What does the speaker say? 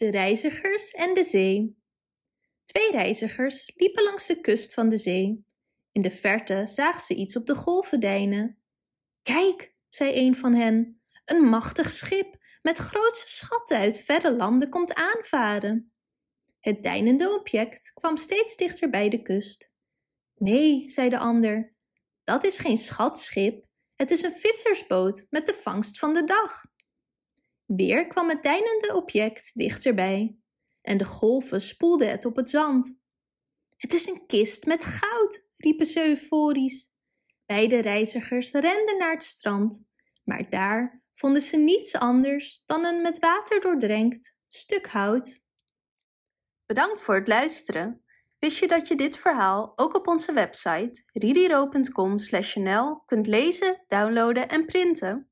De reizigers en de zee. Twee reizigers liepen langs de kust van de zee. In de verte zagen ze iets op de golven deinen. Kijk, zei een van hen, een machtig schip met grootse schatten uit verre landen komt aanvaren. Het deinende object kwam steeds dichter bij de kust. Nee, zei de ander, dat is geen schatschip, het is een vissersboot met de vangst van de dag. Weer kwam het deinende object dichterbij en de golven spoelden het op het zand. Het is een kist met goud, riepen ze euforisch. Beide reizigers renden naar het strand, maar daar vonden ze niets anders dan een met water doordrenkt stuk hout. Bedankt voor het luisteren. Wist je dat je dit verhaal ook op onze website ririro.com/nl kunt lezen, downloaden en printen?